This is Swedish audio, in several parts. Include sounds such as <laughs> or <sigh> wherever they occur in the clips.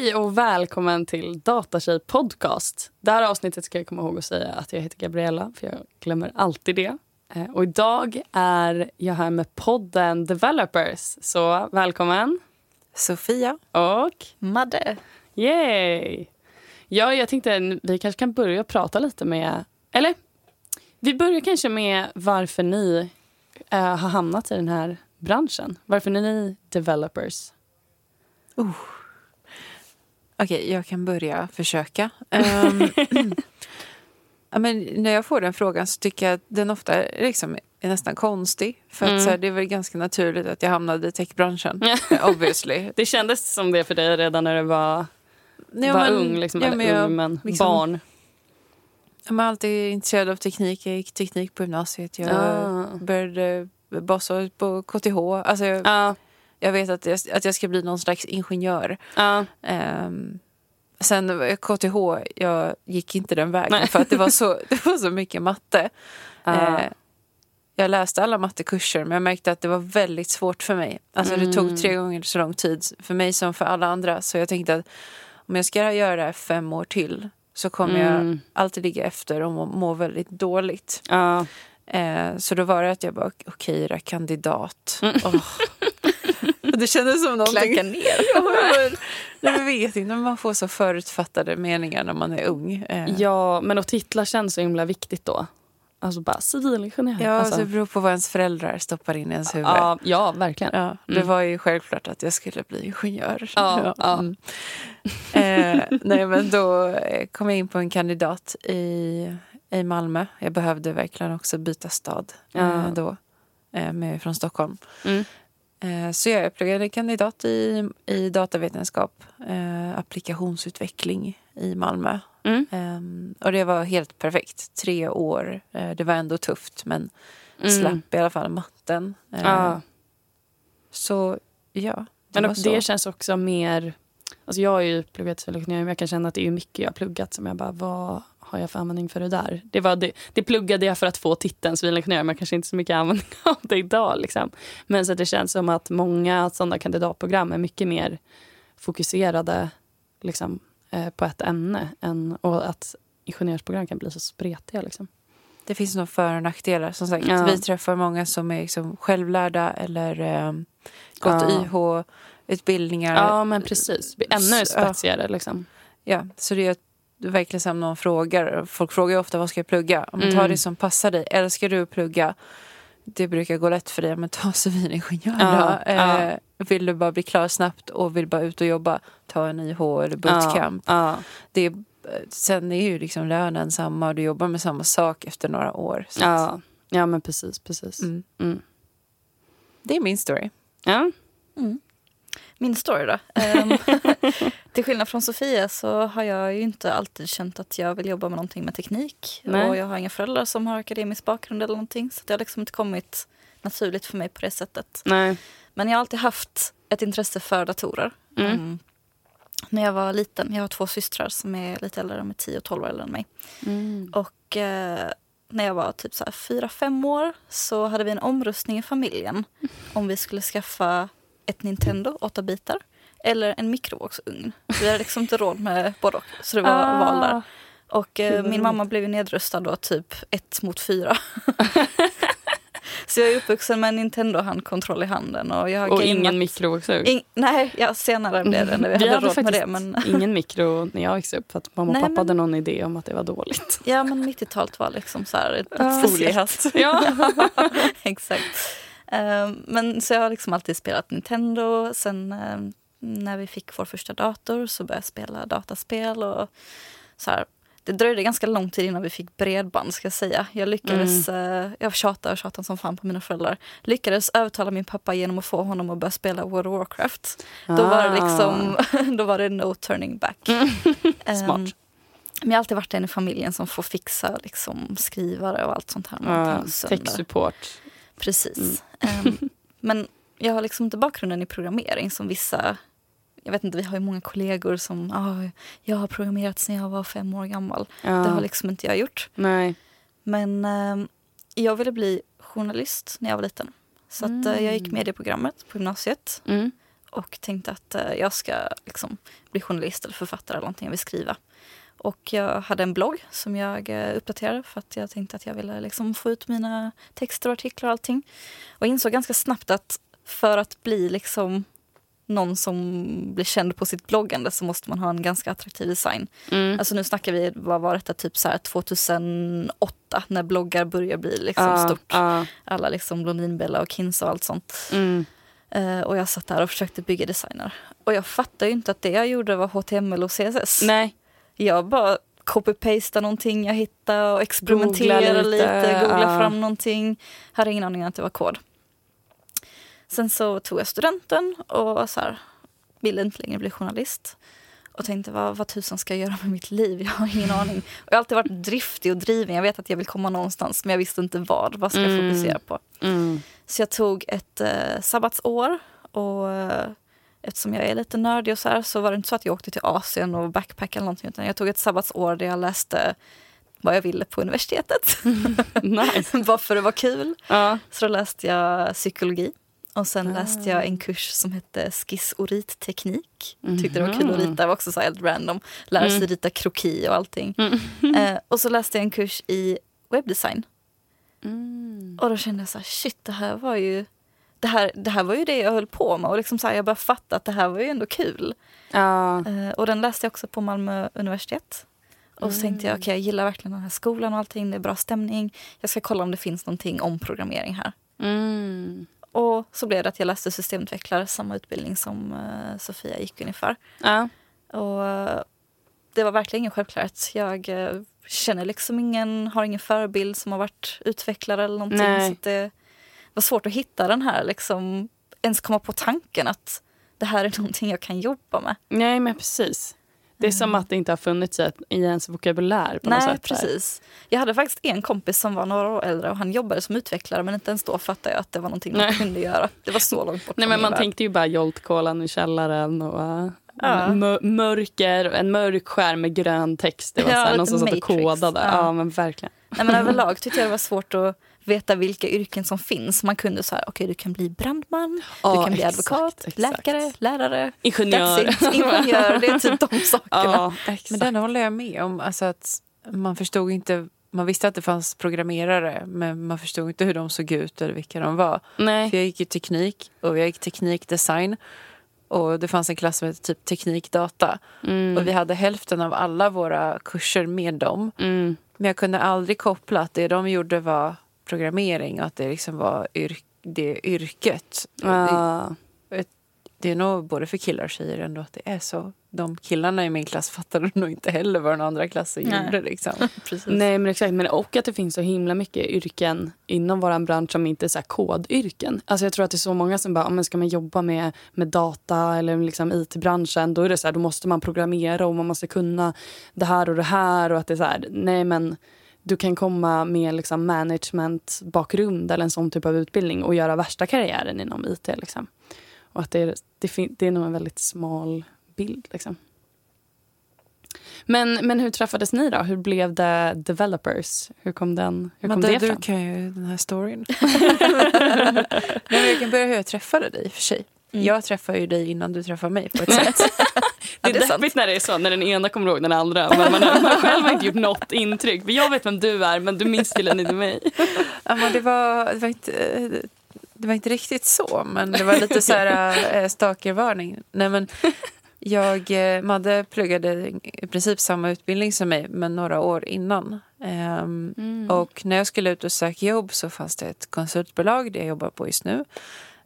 Hej och välkommen till Datatjej podcast. Det här avsnittet ska jag komma ihåg att säga att jag heter Gabriella, för jag glömmer alltid det. Eh, Och idag är jag här med podden Developers. Så välkommen. Sofia. Och Madde. yay! Ja, jag tänkte vi kanske kan börja prata lite med... Eller, vi börjar kanske med varför ni eh, har hamnat i den här branschen. Varför är ni developers? Okej, jag kan börja försöka. <laughs> Ehm, <clears throat> ja, men när jag får den frågan så tycker jag att den ofta liksom är nästan konstig. För att, Mm. så här, det är väl ganska naturligt att jag hamnade i techbranschen. <laughs> obviously. Det kändes som det för dig redan när du var, Ja, var men- ung. Liksom, ja, eller jag, ung, men liksom- barn. jag är alltid intresserad av teknik. Jag gick teknik på gymnasiet. Jag Ah. började bassa på KTH. Alltså, jag, Ja, jag vet att jag, att jag ska bli någon slags ingenjör. ja. Ehm, sen jag KTH, jag gick inte den vägen Nej. för att det var så, det var så mycket matte. Ja. Eh, jag läste alla mattekurser men jag märkte att det var väldigt svårt för mig. Alltså det Mm. tog tre gånger så lång tid för mig som för alla andra. Så jag tänkte att om jag ska göra det här fem år till så kommer jag Mm. alltid ligga efter och må, må väldigt dåligt. Ja. Eh, så då var det att jag bara, okej då, kandidat. Mm. Åh. Och det kändes som någonting... Klanka ner. <laughs> Ja, men, nej, men vet inte, man får så förutfattade meningar när man är ung. Eh, ja, men att titlar känns så himla viktigt då. Alltså bara civilingenjör. ja, alltså. så det beror på vad ens föräldrar stoppar in i ens huvud. ja, ja, verkligen. Ja, det Mm. var ju självklart att jag skulle bli ingenjör. Ja, ja. Mm. Eh, nej, men då eh, kom jag in på en kandidat i, i Malmö. Jag behövde verkligen också byta stad eh, Ja. då, eh, med, från Stockholm. Mm. Eh, så jag pluggade kandidat i, i datavetenskap, eh, applikationsutveckling i Malmö. Mm. Eh, och det var helt perfekt. Tre år. Eh, det var ändå tufft men Mm. slapp i alla fall matten. Eh, Ja. Så ja, det Men och det känns också mer... Alltså jag har ju pluggat men jag kan känna att det är mycket jag har pluggat som jag bara, vad har jag för användning för det där? Det, var det, det pluggade jag för att få titeln civilingenjör men kanske inte så mycket användning <laughs> av det idag. Liksom. Men så det känns som att många sådana kandidatprogram är mycket mer fokuserade liksom, eh, på ett ämne än, och att ingenjörsprogram kan bli så spretiga. Liksom. Det finns nog för och nackdelar. Som sagt, Ja. Vi träffar många som är liksom självlärda eller eh, gått Ja. YH-utbildningar. Ja, men precis. Ännu spetsigare. Liksom. Ja, så det är verkligen som någon frågar. Folk frågar ju ofta vad ska jag plugga? Tar Mm. det som passar dig. Älskar du att plugga? Det brukar gå lätt för dig. Men ta <laughs> civilingenjör Ja, då. ja. Eh, vill du bara bli klar snabbt och vill bara ut och jobba, ta en YH eller bootcamp. Ja, Det är, sen är ju liksom lönen samma och du jobbar med samma sak efter några år. Ja, ja. men precis. precis. mm. Mm. Det är min story. Ja. Min story då. <laughs> Ehm, <laughs> till skillnad från Sofia så har jag ju inte alltid känt att jag vill jobba med någonting med teknik. Nej. Och jag har inga föräldrar som har akademisk bakgrund eller någonting. Så det har liksom inte kommit naturligt för mig på det sättet. Nej. Men jag har alltid haft ett intresse för datorer. Mm. Ehm, när jag var liten, jag har två systrar som är lite äldre, de är 10 och 12 år äldre än mig. Mm. Och eh, när jag var typ så här fyra, fem år så hade vi en omröstning i familjen om vi skulle skaffa ett Nintendo 8 bitar eller en mikrovågsugn. Vi hade liksom inte råd med både och, så det var Ah. val där. Och eh, min mamma blev ju nedröstad då typ ett mot fyra. <laughs> så jag är uppvuxen med en Nintendo-handkontroll i handen. Och, jag har Och ingen mikrovågsugn. In, nej, ja, senare blev det när <laughs> vi, hade råd med det. Men, <laughs> ingen mikro när jag växte upp för att mamma och Nej, pappa men- hade någon idé om att det var dåligt. ja, men 90-talet var liksom så här ett speciellt. Ja. Exakt. Ehm, men så jag har liksom alltid spelat Nintendo. Sen ehm, när vi fick vår första dator så började jag spela dataspel. Och så här. Det dröjde ganska lång tid innan vi fick bredband ska jag säga. Jag lyckades, eh, jag tjatade och tjatade som fan på mina föräldrar. Lyckades övertala min pappa genom att få honom att börja spela World of Warcraft. Då var det liksom, <laughs> då var det no turning back. Ehm, Ah. Smart. men jag har alltid varit den i familjen som får fixa liksom, skrivare och allt sånt här. Ja, någonting Precis. Ehm, men jag har liksom inte bakgrunden i programmering som vissa... Jag vet inte, vi har ju många kollegor som ah, jag har programmerat sedan jag var fem år gammal. Ja. Det har liksom inte jag gjort. Nej. Men ehm, jag ville bli journalist när jag var liten. Så att, eh, jag gick medieprogrammet på gymnasiet. Mm. och tänkte att eh, jag ska liksom, bli journalist eller författare eller någonting jag vill skriva. Och jag hade en blogg som jag eh, uppdaterade för att jag tänkte att jag ville liksom få ut mina texter och artiklar och allting. Och insåg ganska snabbt att för att bli liksom någon som blir känd på sitt bloggande så måste man ha en ganska attraktiv design. Mm. Alltså nu snackar vi, vad var detta, typ så här 2008 när bloggar börjar bli liksom Ja, stort. ja. Alla liksom Blondinbella och Kinsa och allt sånt. Mm. Eh, och jag satt där och försökte bygga designer. Och jag fattade ju inte att det jag gjorde var HTML och CSS. Nej. Jag bara copy-pastade någonting jag hittade och experimenterade Googla lite, lite, googlade ja. fram någonting. Hade ingen aning om att det var kod. Sen så tog jag studenten och så här, ville inte längre bli journalist. Och tänkte vad, vad tusan ska jag göra med mitt liv? Jag har ingen aning. Och jag har alltid varit driftig och driven. Jag vet att jag vill komma någonstans men jag visste inte vad. Vad ska jag Mm. fokusera på? Mm. Så jag tog ett eh, sabbatsår och eh, eftersom jag är lite nördig och så här så var det inte så att jag åkte till Asien och backpackade eller någonting utan jag tog ett sabbatsår där jag läste vad jag ville på universitetet. <laughs> Nice. <laughs> Bara för det var kul. Ja. Så då läste jag psykologi. Och sen Ah. läste jag en kurs som hette skiss-och-ritteknik. Tyckte det var kul att Mhm. rita, det var också så helt random. Lära sig Mm. rita kroki och allting. Mm. <laughs> Eh, och så läste jag en kurs i webbdesign. Mm. Och då kände jag så här, shit det här var ju det här, det här var ju det jag höll på med och liksom så här, jag började fatta att det här var ju ändå kul. Ja. Eh, och den läste jag också på Malmö universitet. Och så tänkte jag, okej jag gillar verkligen den här skolan och allting, det är bra stämning. Jag ska kolla om det finns någonting om programmering här. Mm. Och så blev det att jag läste systemutvecklare, samma utbildning som eh, Sofia gick ungefär. Ja. Och eh, det var verkligen ingen självklarhet. Jag eh, känner liksom ingen, har ingen förebild som har varit utvecklare eller någonting. Nej. Så det var svårt att hitta den här, liksom, ens komma på tanken att det här är <laughs> någonting jag kan jobba med. Nej, men precis. Det är som att det inte har funnits i, ens vokabulär på något Nej, sätt. precis. Jag hade faktiskt en kompis som var några år äldre och han jobbade som utvecklare men inte ens då fattade jag att det var någonting man kunde göra. Det var så <laughs> långt bort Nej, men man värld. tänkte ju bara Jolt-kolan i källaren och uh, Ja. mör- mörker, en mörk skärm med grön text. Det var Ja, så här, någon som satt och kodade. Ja. Ja. men verkligen. Nej, men överlag tyckte jag det var svårt att veta vilka yrken som finns. Man kunde så här, okej du kan bli brandman, du Ja, kan bli exakt, advokat, exakt. läkare, lärare. Ingenjör. It. <laughs> Ingenjör, det är typ de sakerna. ja, exakt. Men den håller jag med om. Alltså att man förstod inte... Man visste att det fanns programmerare men man förstod inte hur de såg ut eller vilka de var. Nej. För jag gick ju teknik och jag gick teknikdesign. Och det fanns en klass som hette typ teknikdata. Mm. Och vi hade hälften av alla våra kurser med dem. Mm. Men jag kunde aldrig koppla att det de gjorde var programmering och att det liksom var yrk, det yrket. Det, Ja. det är nog både för killar och tjejer ändå att det är så. De killarna i min klass <laughs> fattade nog inte heller vad den andra klassen Nej. gjorde. Liksom. <laughs> Nej, men exakt. Men och att det finns så himla mycket yrken inom vår bransch som inte är så här kodyrken. Alltså jag tror att det är så många som bara, "Ja, men ska man jobba med, med data eller liksom IT-branschen, då är det så här, då måste man programmera och man måste kunna det här och det här och att det är så här, nej men du kan komma med liksom management-bakgrund eller en sån typ av utbildning och göra värsta karriären inom IT. Liksom. Och att det är, det, det är nog en väldigt smal bild. Liksom. Men, men hur träffades ni då? Hur blev det developers? Hur kom, den, hur kom det du fram? kan ju den här storyn. Men jag kan börja hur jag träffade dig för sig. Mm. Jag träffade ju dig innan du träffade mig på ett <laughs> sätt. Det är det är deppigt när det är så, när den ena kommer ihåg den andra. Men man, man själv har inte gjort något intryck. För jag vet vem du är, men du minns tydligen inte mig. <laughs> Ja, men det, var, det, var inte, det var inte riktigt så, men det var lite så här <laughs> äh, stalkervarning. Nej, men jag, eh, Madde pluggade i princip samma utbildning som mig, men några år innan. Ehm, Mm. Och när jag skulle ut och söka jobb så fanns det ett konsultbolag, det jag jobbar på just nu, eh,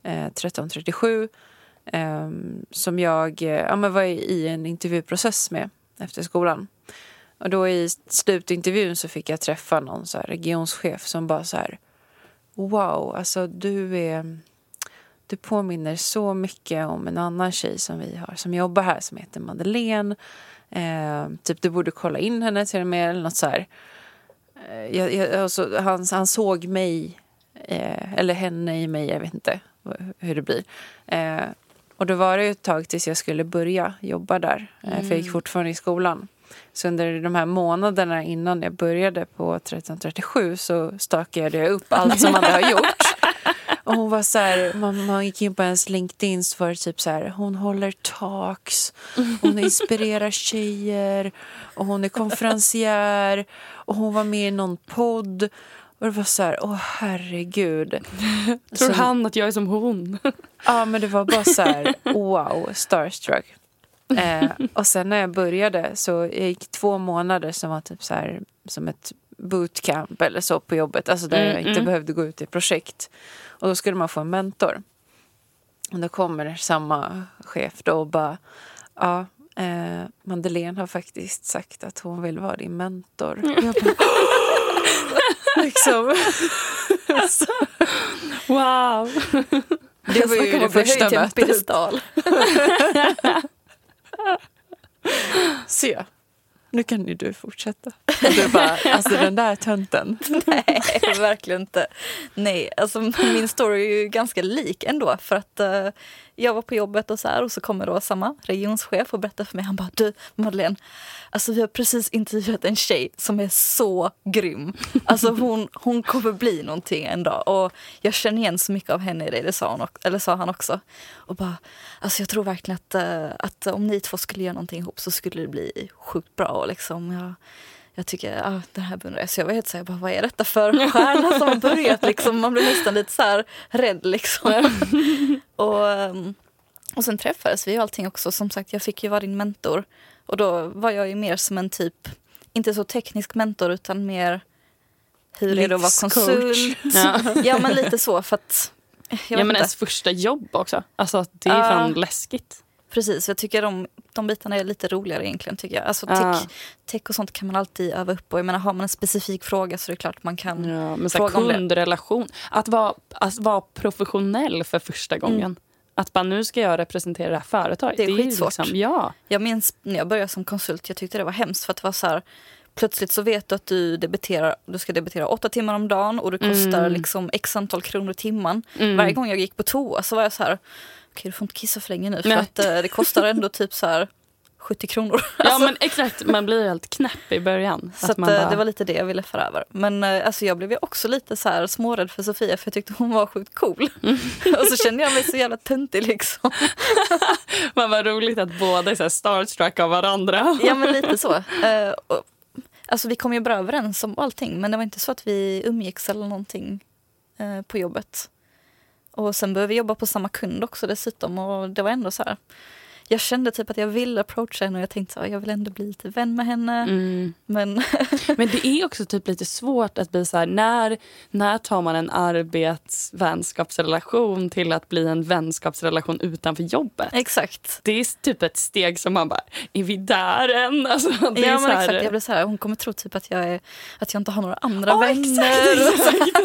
Eh, 1337, eh, som jag eh, ja, men var i en intervjuprocess med efter skolan. Och då i slutintervjun så fick jag träffa någon så här regionschef som bara så här Wow, alltså du är du påminner så mycket om en annan tjej som vi har som jobbar här som heter Madeleine. Eh, typ du borde kolla in henne till och med eller något så här. Eh, jag, jag, alltså, han, han såg mig, eh, eller henne i mig, jag vet inte hur det blir. Eh, och då var det ett tag tills jag skulle börja jobba där, eh, för jag gick fortfarande i skolan. Så under de här månaderna innan jag började på 1337 så stakade jag upp allt som man hade gjort. <laughs> Och hon var så här, man, man gick in på hennes LinkedIn så var det typ så här, hon håller talks, hon inspirerar tjejer och hon är konferencier och hon var med i någon podd. Och det var så här, åh herregud. <laughs> Tror Så- han att jag är som hon? <laughs> Ja, men det var bara så här, <laughs> wow, starstruck. Eh, och sen när jag började så jag gick två månader som var typ så här, som ett bootcamp eller så på jobbet. Alltså där Mm, jag inte mm. behövde gå ut i projekt. Och då skulle man få en mentor. Och då kommer samma chef då och bara, ja, eh, Madeleine har faktiskt sagt att hon vill vara din mentor. Och jag bara, liksom. <laughs> Wow! Det var ju det första mötet. <laughs> Se, nu kan ju du fortsätta. Och du bara, alltså den där tönten. <laughs> Nej, verkligen inte. Nej, alltså min story är ju ganska lik ändå. För att eh, jag var på jobbet och så här och så kommer då samma regionschef och berättar för mig. Han bara, du Madeleine, alltså vi har precis intervjuat en tjej som är så grym. Alltså hon, hon kommer bli någonting en dag. Och jag känner igen så mycket av henne i det, det sa, hon, eller sa han också. Och bara, alltså jag tror verkligen att, eh, att om ni två skulle göra någonting ihop så skulle det bli sjukt bra. Och liksom, jag, jag tycker, ja, den här beundrar jag. Så jag var helt så här, bara, vad är detta för stjärna som har börjat liksom? Man blir nästan lite så här rädd liksom. <laughs> och, ehm, och sen träffades vi och allting också. Som sagt, jag fick ju vara din mentor. Och då var jag ju mer som en typ, inte så teknisk mentor utan mer hur är det att vara konsult? Ja. <laughs> Ja men lite så för att jag ja, men inte. ens första jobb också. Alltså, det är Ja. fan läskigt. Precis, jag tycker de, de bitarna är lite roligare egentligen. tycker jag. Alltså, Ja. tech, tech och sånt kan man alltid öva upp och jag menar, har man en specifik fråga så är det klart man kan. Ja, men Fråga om det. kundrelation. Att vara, att vara professionell för första gången. Att bara nu ska jag representera det här företaget. Mm. Det är skitsvårt. Liksom, ja. Jag minns när jag började som konsult, jag tyckte det var hemskt för att det var så här Plötsligt så vet du att du debiterar, du ska debitera åtta timmar om dagen och det kostar Mm. liksom x antal kronor i timmen. Mm. Varje gång jag gick på toa så var jag så här, okej du får inte kissa för länge nu för Nej. att eh, det kostar ändå typ så här 70 kronor. Ja men exakt, man blir helt knäpp i början. Så att, eh, bara- det var lite det jag ville föra över. Men eh, alltså, jag blev ju också lite så här smårädd för Sofia för jag tyckte hon var sjukt cool. Mm. och så kände jag mig så jävla töntig liksom. <laughs> Man var roligt att båda är så starstruck av varandra. Ja men lite så. Och, alltså vi kom ju bra överens om allting men det var inte så att vi umgicks eller någonting på jobbet. Och sen började vi jobba på samma kund också dessutom och det var ändå så här. Jag kände typ att jag ville approacha henne och jag tänkte så här, jag vill ändå bli lite vän med henne. Mm. Men <laughs> Men det är också typ lite svårt att bli så här, när, när tar man en arbetsvänskapsrelation till att bli en vänskapsrelation utanför jobbet? exakt. Det är typ ett steg som man bara, är vi där än? Alltså, det är Ja, så men här, exakt. Jag blev så här, hon kommer tro typ att jag, är, att jag inte har några andra Ja, vänner. exakt,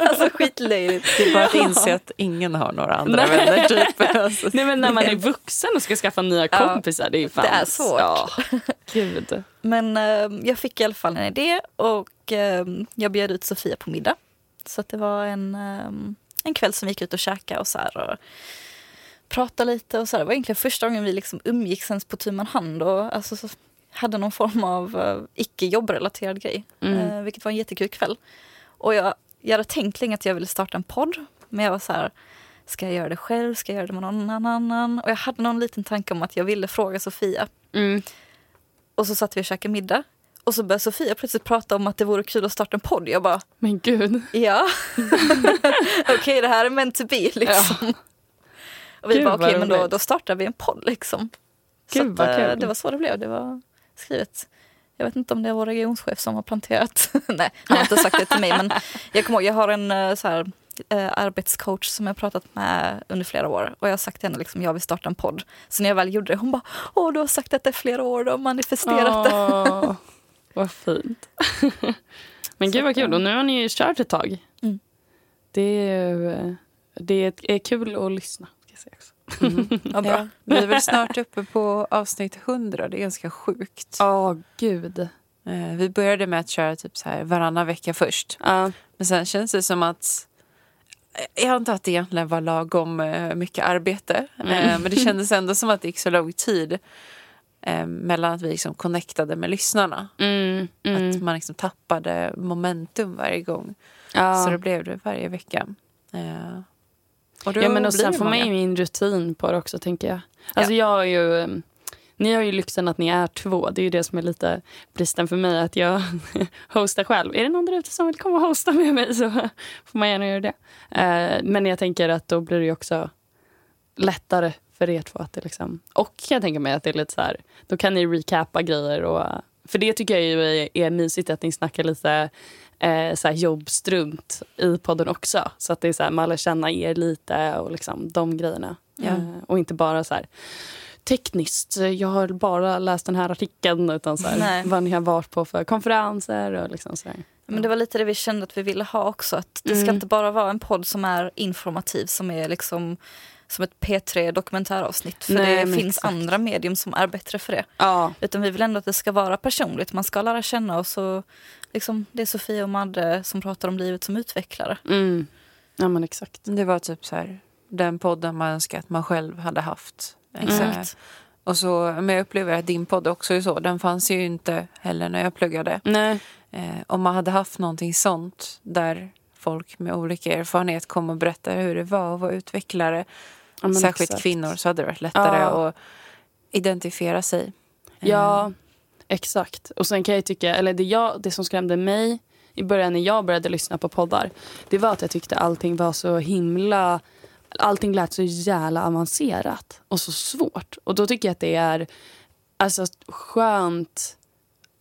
<laughs> <laughs> alltså skitlöjligt. Det är bara att inse att ingen har några andra Nej. vänner. Typ. Alltså, Nej men när man är vuxen och ska skaffa nya kompisar, det är fan... det är svårt. Ja, <laughs> gud. Men eh, jag fick i alla fall en idé och eh, jag bjöd ut Sofia på middag. Så det var en, eh, en kväll som vi gick ut och käkade och så här och pratade lite och så här. Det var egentligen första gången vi liksom umgicks ens på tu man hand och alltså, så hade någon form av uh, icke jobbrelaterad grej. Mm. Eh, vilket var en jättekul kväll. Och jag, jag hade tänkt länge att jag ville starta en podd. Men jag var så här, ska jag göra det själv? Ska jag göra det med någon annan? Och jag hade någon liten tanke om att jag ville fråga Sofia. Mm. Och så satt vi och käkade middag. Och så började Sofia plötsligt prata om att det vore kul att starta en podd. Jag bara, Men gud. ja. <laughs> okej, det här är meant to be liksom. Och vi Gud, bara, okej, men då, då startar vi en podd liksom. Gud, så att, eh, kul. det var så det blev. Det var skrivet. Jag vet inte om det är vår regionschef som har planterat. <laughs> Nej, han har inte sagt det till mig. Men jag kommer ihåg, jag har en eh, så här, arbetscoach som jag pratat med under flera år. Och jag har sagt till henne liksom, jag vill starta en podd. Så när jag väl gjorde det, hon bara, åh du har sagt detta i flera år, du har manifesterat det. Åh, <laughs> vad fint. <laughs> Men gud vad kul. Och nu har ni ju kört ett tag. Mm. Det är, ju- det är, kul att lyssna. Ska jag säga också. <laughs> Vad bra. Ja, vi är väl snart uppe på avsnitt 100. Det är ganska sjukt. Åh, gud. Eh, Vi började med att köra typ så här varannan vecka först. Ja. Men sen känns det som att jag antar att det egentligen var lagom eh, mycket arbete. Mm. Eh, Men det <laughs> kändes ändå som att det gick så lång tid eh, mellan att vi liksom connectade med lyssnarna. Mm, Att mm. man liksom tappade momentum varje gång. Ja. Så det blev det varje vecka. Eh, och Ja, men och sen får man ju min rutin på det också, tänker jag. Alltså jag har ju... Ni har ju lyxen att ni är två. Det är ju det som är lite bristen för mig, att jag <laughs> hostar själv. Är det någon där ute som vill komma och hosta med mig så får man gärna göra det. Eh, Men jag tänker att då blir det också lättare för er två att det liksom... Och jag tänker mig att det är lite så här, då kan ni recapa grejer och... För det tycker jag är, är mysigt att ni snackar lite eh, så här jobbstrunt i podden också. Så att det är så här, man lär känna er lite och liksom de grejerna. Eh, och inte bara så här tekniskt, jag har bara läst den här artikeln utan så här, vad ni har varit på för konferenser och liksom så här. Men det var lite det vi kände att vi ville ha också. Att det ska Mm. inte bara vara en podd som är informativ, som är liksom som ett P3 dokumentäravsnitt. För Nej, det finns exakt. andra medium som är bättre för det. Ja, Utan vi vill ändå att det ska vara personligt. Man ska lära känna oss. Och liksom, det är Sofia och Madde som pratar om livet som utvecklare. mm. ja men exakt. Det var typ så här, den podden man önskar att man själv hade haft. Exakt. och så, men jag upplever att din podd också är så. Den fanns ju inte heller när jag pluggade. Nej. Eh, om man hade haft någonting sånt där folk med olika erfarenhet kom och berättade hur det var att vara utvecklare, Ja, särskilt exakt. kvinnor, så hade det varit lättare Ja. att identifiera sig. Eh, Ja, exakt. Och sen kan jag tycka, eller det, jag, det som skrämde mig i början när jag började lyssna på poddar, det var att jag tyckte allting var så himla Allting lät så jävla avancerat och så svårt. Och då tycker jag att det är alltså, skönt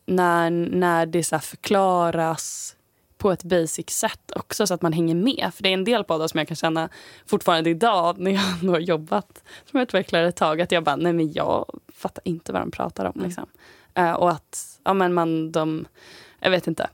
när, när det så förklaras på ett basic sätt också så att man hänger med. För det är en del poddar som jag kan känna fortfarande idag när jag har jobbat som utvecklare ett tag att jag bara, nej men jag fattar inte vad de pratar om. Mm. Liksom. Eh, och att, ja men man, de, jag vet inte.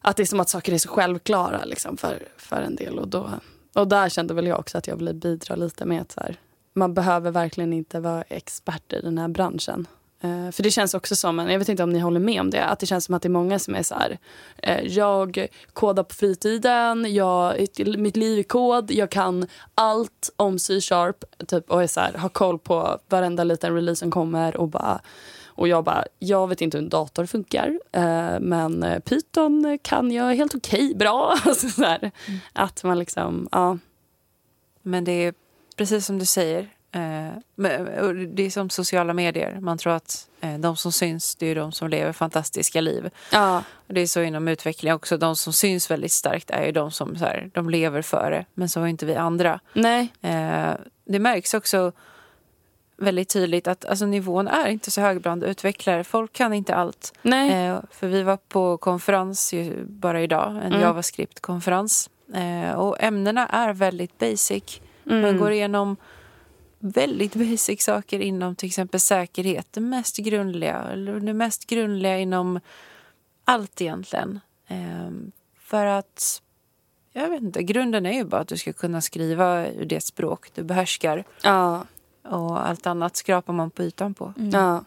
Att det är som att saker är så självklara liksom, för, för en del. Och, då, och där kände väl jag också att jag ville bidra lite med att så här, man behöver verkligen inte vara expert i den här branschen. Eh, för det känns också som, en, jag vet inte om ni håller med om det, att det känns som att det är många som är så här, eh, jag kodar på fritiden, jag, mitt liv är kod, jag kan allt om C-sharp typ, och är så här, har koll på varenda liten release som kommer och bara och jag bara, jag vet inte hur en dator funkar eh, men eh, Python kan jag helt okej bra. <laughs> Alltså, så här, Att man liksom, ja. Men det är precis som du säger. Eh, det är som sociala medier. Man tror att eh, de som syns, det är de som lever fantastiska liv. ja. Och det är så inom utveckling också. De som syns väldigt starkt är ju de som så här, de lever för det. Men så är inte vi andra. Nej. Eh, det märks också väldigt tydligt att alltså, nivån är inte så hög bland utvecklare. Folk kan inte allt. Eh, för vi var på konferens bara idag, en Mm. JavaScript-konferens. Eh, och ämnena är väldigt basic. Mm. Man går igenom väldigt basic saker inom till exempel säkerhet. Det mest grundliga, eller det mest grundliga inom allt egentligen. Ehm, för att, jag vet inte, grunden är ju bara att du ska kunna skriva det språk du behärskar. Ja. Och allt annat skrapar man på ytan på. Mm. Ja.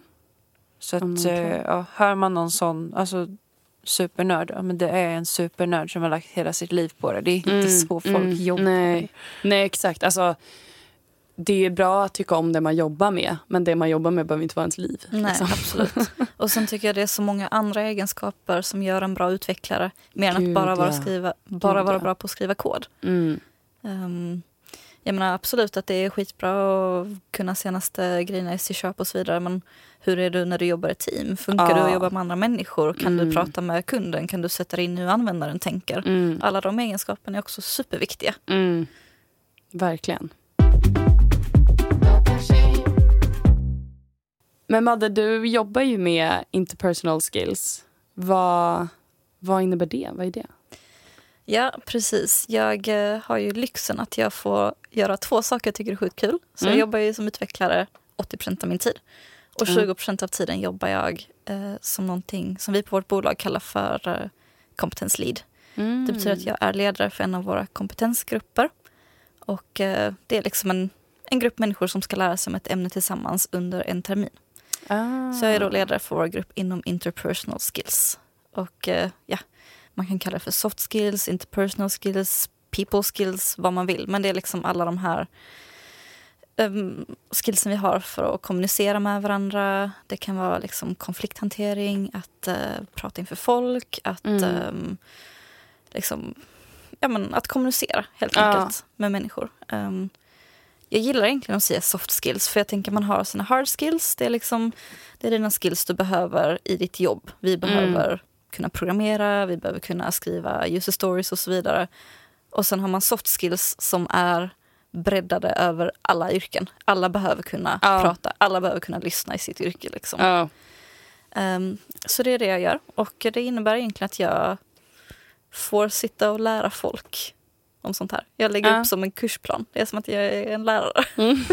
Så att, eh, ja, hör man någon sån, alltså supernörd, ja, men det är en supernörd som har lagt hela sitt liv på det. Det är inte Mm, så folk mm, jobbar. Nej. nej, exakt. Alltså, det är bra att tycka om det man jobbar med men det man jobbar med behöver inte vara ens liv. Nej, liksom. absolut. <laughs> Och sen tycker jag det är så många andra egenskaper som gör en bra utvecklare. Mer än att bara, vara, skriva, bara Gud, vara ja. bra på att skriva kod. Mm. Um, jag menar absolut att det är skitbra att kunna senaste grejerna i C-sharp och så vidare. Men hur är du när du jobbar i team? Funkar Ja. du att jobba med andra människor? Kan Mm. du prata med kunden? Kan du sätta dig in hur användaren tänker? Mm. Alla de egenskaperna är också superviktiga. Mm. Verkligen. Men Madde, du jobbar ju med interpersonal skills. Vad, vad innebär det? Vad är det? Ja, precis. Jag eh, har ju lyxen att jag får göra två saker jag tycker är sjukt kul. Så Mm. jag jobbar ju som utvecklare 80% av min tid. Och Mm. 20% av tiden jobbar jag eh, som någonting som vi på vårt bolag kallar för eh, kompetenslead. Mm. Det betyder att jag är ledare för en av våra kompetensgrupper. Och eh, det är liksom en, en grupp människor som ska lära sig om ett ämne tillsammans under en termin. Ah. Så jag är då ledare för vår grupp inom interpersonal skills. Och eh, ja, man kan kalla det för soft skills, interpersonal skills, people skills, vad man vill. Men det är liksom alla de här um, skillsen vi har för att kommunicera med varandra. Det kan vara liksom konflikthantering, att eh, prata inför folk, att Mm. ehm, liksom ja, men, att kommunicera helt Ja. enkelt med människor. Ehm, jag gillar egentligen att säga soft skills för jag tänker man har sina hard skills. Det är, liksom, det är dina skills du behöver i ditt jobb. Vi behöver kunna programmera, vi behöver kunna skriva user stories och så vidare. Och sen har man soft skills som är breddade över alla yrken. Alla behöver kunna Ja. prata, alla behöver kunna lyssna i sitt yrke. Liksom. Ja. Ehm, så det är det jag gör. Och det innebär egentligen att jag får sitta och lära folk om sånt här. Jag lägger Ja. upp som en kursplan. Det är som att jag är en lärare. Mm. <laughs>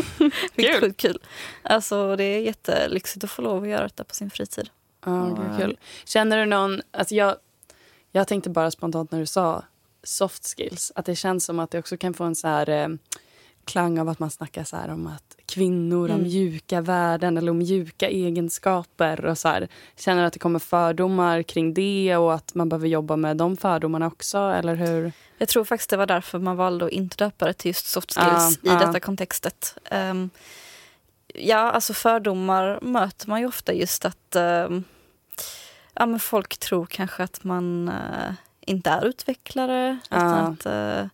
Vilket är Kul. sjukt kul. Alltså, det är jättelyxigt att få lov att göra detta på sin fritid. Ja, Och, gud, kul. Känner du någon... Alltså jag, jag tänkte bara spontant när du sa soft skills att det känns som att det också kan få en så här, eh, klang av att man snackar så om att kvinnor har Mm. mjuka värden eller mjuka egenskaper. och så här. Känner du att det kommer fördomar kring det och att man behöver jobba med de fördomarna också? Eller hur? Jag tror faktiskt det var därför man valde att inte döpa det till just soft skills Ja, i ja. detta kontextet. Ehm, ja, alltså fördomar möter man ju ofta just att ehm, ja, men folk tror kanske att man eh, inte är utvecklare. Ja. Att uh,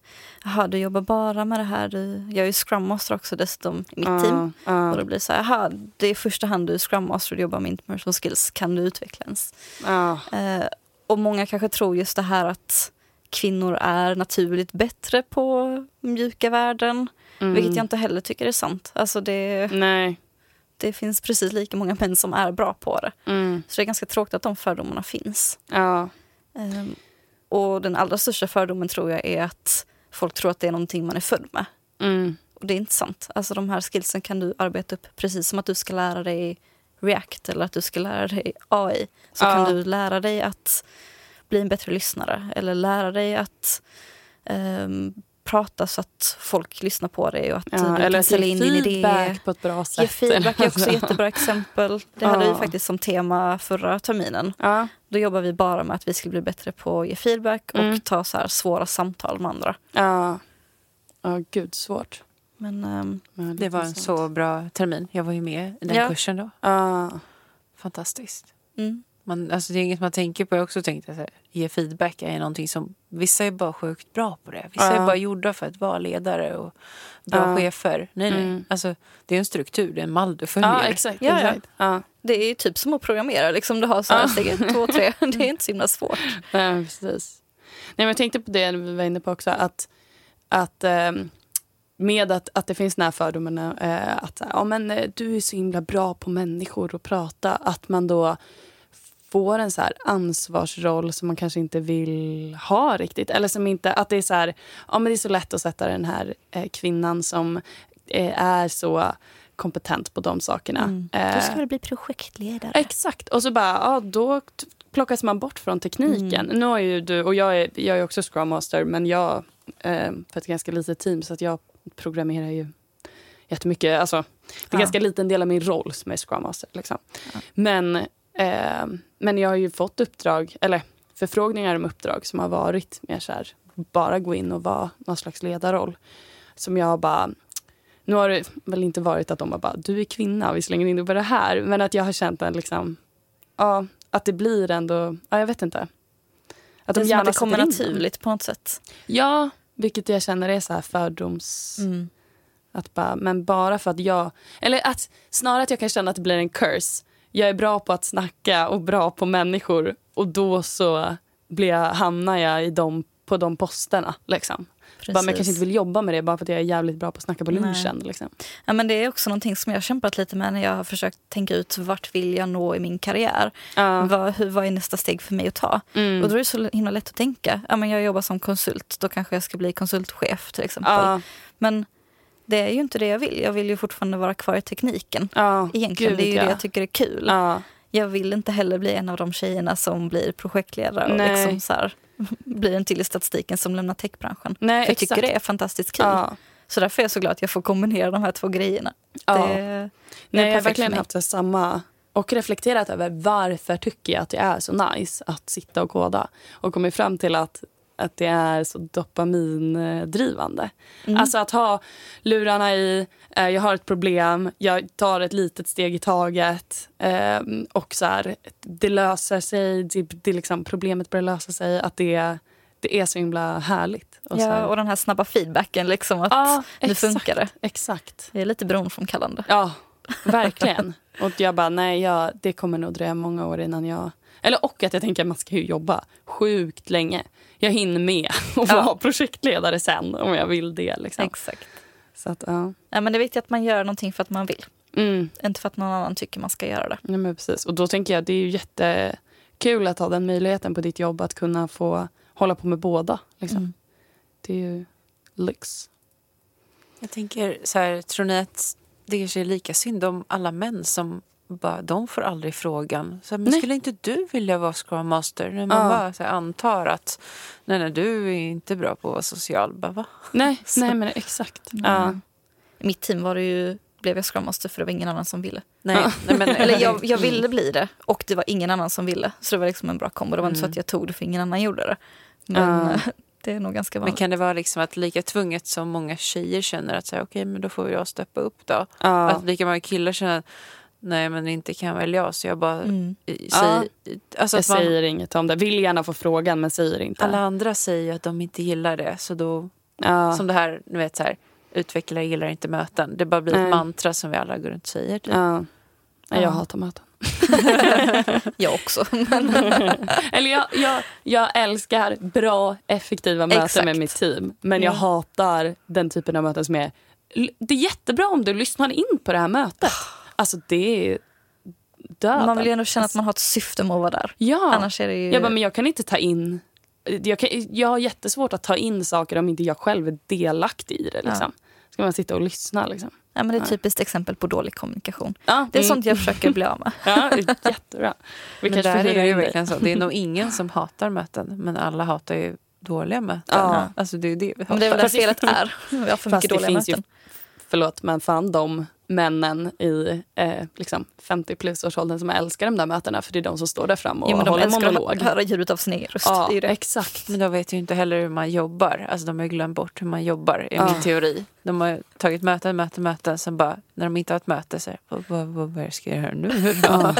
jaha, du jobbar bara med det här. Du, jag är ju Scrum Master också dessutom i mitt team. Ja, Och det blir så här, jaha, det är i första hand du är Scrum Master och du jobbar med interpersonal skills. Kan du utveckla ens? ja, Eh, och många kanske tror just det här att kvinnor är naturligt bättre på mjuka värden. Mm. Vilket jag inte heller tycker är sant. Alltså det, Nej. det finns precis lika många män som är bra på det. Mm. Så det är ganska tråkigt att de fördomarna finns. Ja. Ehm, och den allra största fördomen tror jag är att folk tror att det är någonting man är född med. Mm. Och det är inte sant. Alltså de här skillsen kan du arbeta upp precis som att du ska lära dig React eller att du ska lära dig AI. Så Ja. kan du lära dig att bli en bättre lyssnare eller lära dig att ehm, prata så att folk lyssnar på dig och att Ja, du eller kan sälja in din idé. feedback på ett bra sätt. Ge feedback är också ett <laughs> jättebra exempel. Det hade vi faktiskt som tema förra terminen. Ja. Då jobbar vi bara med att vi skulle bli bättre på att ge feedback och Mm. ta så här svåra samtal med andra. Ja. Ja, gud svårt. Men ehm, Men Det var en sånt. så bra termin. Jag var ju med i den Ja. kursen då. Ja. Fantastiskt. mm. Man, alltså det är inget man tänker på. Jag också tänkt att så här, ge feedback är någonting som vissa är bara sjukt bra på det. Vissa Ja. är bara gjorda för att vara ledare och bra Ja. chefer. Nej, nej. Mm. Alltså, det är en struktur, det är en mall du följer. Ja, exakt. Ja, ja. exakt. Ja. Det är ju typ som att programmera. Liksom du har så här steg ett, två, tre. <laughs> Det är inte så himla svårt. Nej, precis. Nej, men jag tänkte på det vi var inne på också. Att, att, ehm, med att, att det finns den här fördomen eh, att ja, men, eh, du är så himla bra på människor och prata. Att man då får en så ansvarsroll som man kanske inte vill ha riktigt. Eller som inte, att det är så här, ja men det är så lätt att sätta den här eh, kvinnan som eh, är så kompetent på de sakerna. Mm. Eh, Du ska väl bli projektledare? Exakt. Och så bara, ja, då plockas man bort från tekniken. Mm. Nu har ju du, och jag är, jag är också Scrum Master, men jag eh, för ett ganska litet team så att jag programmerar ju jättemycket. Alltså, det är Ja. ganska liten del av min roll som är Scrum Master. Liksom. Ja. Men, eh, men jag har ju fått uppdrag, eller förfrågningar om uppdrag som har varit mer så här, bara gå in och vara någon slags ledarroll. Som jag bara, nu har det väl inte varit att de har bara, du är kvinna, vi slänger in dig på det här. Men att jag har känt en liksom, ja, att det blir ändå, ja jag vet inte. Att det som att det kommer naturligt på något sätt. Ja, vilket jag känner är så här fördoms... Mm. Att bara, men bara för att jag... Eller att, snarare att jag kan känna att det blir en curse. Jag är bra på att snacka och bra på människor och då så blir jag, hamnar jag i dem, på de posterna. Liksom. Bara, men jag kanske inte vill jobba med det bara för att jag är jävligt bra på att snacka på lunchen. Liksom. Ja, men det är också någonting som jag har kämpat lite med när jag har försökt tänka ut vart vill jag nå i min karriär. Ja. Vad, hur, vad är nästa steg för mig att ta? Mm. Och då är det så himla lätt att tänka. Ja, men jag jobbar som konsult, då kanske jag ska bli konsultchef till exempel. ja, Men det är ju inte det jag vill. Jag vill ju fortfarande vara kvar i tekniken. ja, Egentligen, gud, det är ju ja. det jag tycker är kul. Ja. Jag vill inte heller bli en av de tjejerna som blir projektledare och Nej. liksom så här, <laughs> blir en till i statistiken som lämnar techbranschen. Nej, För jag tycker det är fantastiskt kul. Ja. Så därför är jag så glad att jag får kombinera de här två grejerna. Ja. Det, Nej, det jag har verkligen haft det samma och reflekterat över varför tycker jag att det är så nice att sitta och koda och kommit fram till att, att det är så dopamindrivande. Mm. Alltså att ha lurarna i, eh, jag har ett problem, jag tar ett litet steg i taget eh, och så här, det löser sig, det, det liksom, problemet börjar lösa sig. Att det, det är så himla härligt. Och så Ja, här- och den här snabba feedbacken, liksom att ja, nu exakt, funkar det. Exakt. Det är lite beroendeframkallande. Ja, verkligen. och jag bara, nej, jag, det kommer nog dröja många år innan jag... Eller och att jag tänker att man ska ju jobba sjukt länge. Jag hinner med <laughs> och Ja. vara projektledare sen om jag vill det. Liksom. Exakt. Så att, ja. Ja, men det är viktigt att man gör någonting för att man vill. Mm, Inte för att någon annan tycker man ska göra det. nej, men precis. Och då tänker jag att det är ju jättekul att ha den möjligheten på ditt jobb att kunna få hålla på med båda. Liksom. Mm. Det är ju lyx. Jag tänker så här, tror ni att det kanske är lika synd om alla män som bara, de får aldrig frågan. Så här, men Nej. skulle inte du vilja vara Scrum Master? När man Ja. bara så här, antar att nej, nej, du är inte bra på att vara social. Bara, va? Nej, <laughs> Så- nej men exakt. Mm. Ja. I mitt team var det ju, blev jag Scrum Master för det var ingen annan som ville. Nej, Ja. nej, men, <laughs> Eller jag, jag ville bli det och det var ingen annan som ville. Så det var liksom en bra kombo. Det var inte så Mm. att jag tog det för ingen annan gjorde det. Men Ja. eh, <laughs> det är nog ganska Men vanligt. kan det vara liksom att lika tvunget som många tjejer känner att så här, okej, men då får jag steppa upp då. Ja. Att lika många killar känner att nej, men inte kan väl jag. Så jag bara Mm. eh, Ja. säger... Alltså jag man, säger inget om det. Vill gärna få frågan men säger inte. alla andra säger att de inte gillar det. Så då, ja. som det här, ni vet så här, utvecklare gillar inte möten. Det bara blir Nej. ett mantra som vi alla går runt och säger. Typ. ja. Jag hatar möten. <laughs> Jag också. <laughs> Eller jag, jag, jag älskar bra, effektiva möten Exakt. med mitt team. Men jag Mm. hatar den typen av möten som är... Det är jättebra om du lyssnar in på det här mötet. Alltså det är döden. man vill ju ändå känna att man har ett syfte med att vara där. Ja. Annars är det ju... Jag bara, men jag kan inte ta in... Jag, kan, jag har jättesvårt att ta in saker om inte jag själv är delaktig i det. Liksom. Ska man sitta och lyssna liksom. ja, men det är ett typiskt exempel på dålig kommunikation. Ja, Det är mm. sånt jag försöker bli av med. <laughs> Ja, jättebra. Vi Men där är det ju verkligen så. Det är nog <laughs> ingen som hatar möten. Men alla hatar ju dåliga möten. Ja. Alltså det är det vi Men det är väl hatar. där felet är. <laughs> Vi har för Fast mycket dåliga finns ju, möten. Förlåt men fan de männen i eh, liksom 50 plus årsåldern som älskar de där mötena för det är de som står där fram och Jo, men de håller älskar monolog. att höra ljudet av sin egen röst. Ja, det är det. exakt. Men de vet ju inte heller hur man jobbar. Alltså de har ju glömt bort hur man jobbar, i Ja. min teori. De har tagit möten, möten, möten. Sen bara, när de inte har ett möte, så här, vad, vad, vad, ska jag göra nu? Ja.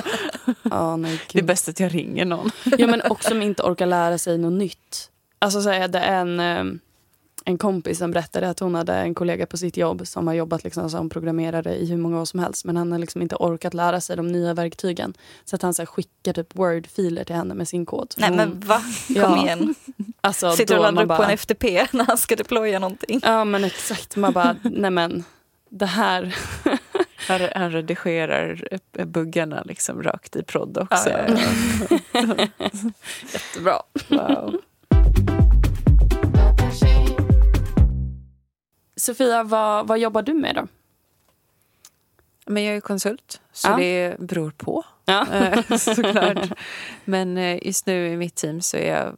Ja, nej, Det är bäst att jag ringer någon. ja, men också som inte orkar lära sig något nytt. Alltså så är det en, eh, en kompis som berättade att hon hade en kollega på sitt jobb som har jobbat liksom som programmerare i hur många år som helst. Men han har liksom inte orkat lära sig de nya verktygen. Så att han så här, skickar typ word-filer till henne med sin kod. Nej hon- men va? Kom Ja. igen. <laughs> alltså, Sitter då och laddar upp på en FTP <laughs> när han ska deploya någonting. Ja men exakt. Man bara, <laughs> nej men det här. Han, han redigerar buggarna liksom rakt i prodd också. Ja, ja, Jättebra. Wow. Sofia, vad, vad jobbar du med då? Men jag är konsult, så Ja. det beror på. Ja. Eh, <laughs> såklart. Men eh, just nu i mitt team så är jag...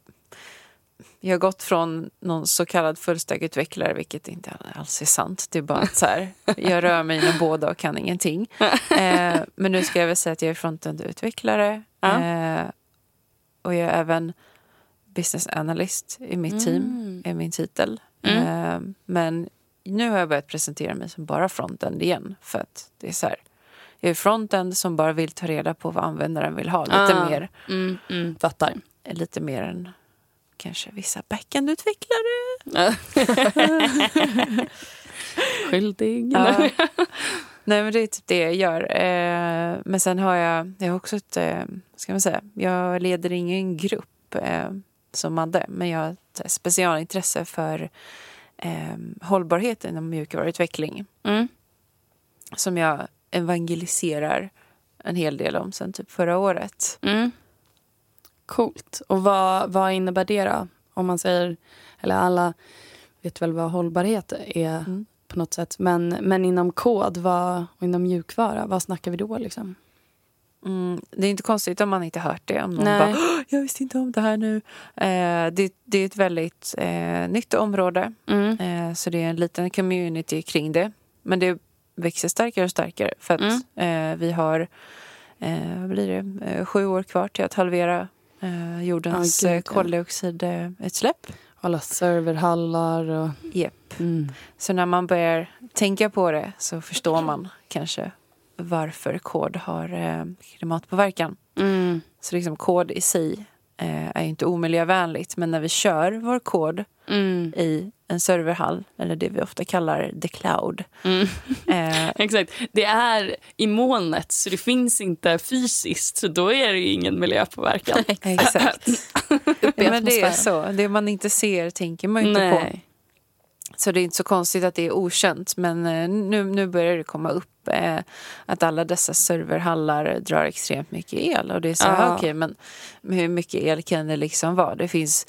Jag har gått från någon så kallad fullstackutvecklare, vilket inte alls är sant. Det är bara att så här, <laughs> jag rör mig inom båda och kan ingenting. <laughs> Eh, men nu ska jag väl säga att jag är frontend-utvecklare. Ja. Och jag är även business analyst i mitt team, Mm. är min titel. Mm. Men nu har jag börjat presentera mig som bara frontend igen. För att det är så här, jag är frontend som bara vill ta reda på vad användaren vill ha. Lite, Ah. mer, Mm, mm, fattar. lite mer än kanske vissa backend-utvecklare. <laughs> Skyldig. Ja. Nej men det är typ det jag gör. Eh, men sen har jag, jag har också ett, eh, ska man säga, jag leder ingen grupp eh, som Madde. Men jag har ett specialintresse för eh, hållbarhet inom mjukvaruutveckling. Mm. Som jag evangeliserar en hel del om sen typ förra året. Mm. Coolt. Och vad, vad innebär det då? Om man säger, eller alla vet väl vad hållbarhet är Mm. på något sätt. Men, men inom kod vad, och inom mjukvara, vad snackar vi då? Liksom? Mm, det är inte konstigt om man inte hört det. Om någon Nej. bara, "Åh, jag visste inte om det här nu. Eh, det, det är ett väldigt eh, nytt område. Mm. Eh, så det är en liten community kring det. Men det växer starkare och starkare. För att Mm. eh, vi har eh, vad blir det? Eh, sju år kvar till att halvera jordens eh, gud, koldioxidutsläpp. Alla serverhallar och... Yep. Mm. Så när man börjar tänka på det så förstår man kanske varför kod har eh, klimatpåverkan. Mm. Så liksom kod i sig eh, är inte omiljövänligt. Men när vi kör vår kod Mm. i en serverhall, eller det vi ofta kallar the cloud. Mm. <laughs> Eh, <laughs> Exakt. Det är i molnet, så det finns inte fysiskt. Så då är det ingen miljöpåverkan. <laughs> exakt. Uppe i Ja, men det är så. Det man inte ser tänker man inte på. Så det är inte så konstigt att det är okänt. Men eh, nu, nu börjar det komma upp eh, att alla dessa serverhallar drar extremt mycket el. Och det är så här, Ja. okej, men hur mycket el kan det liksom vara? Det finns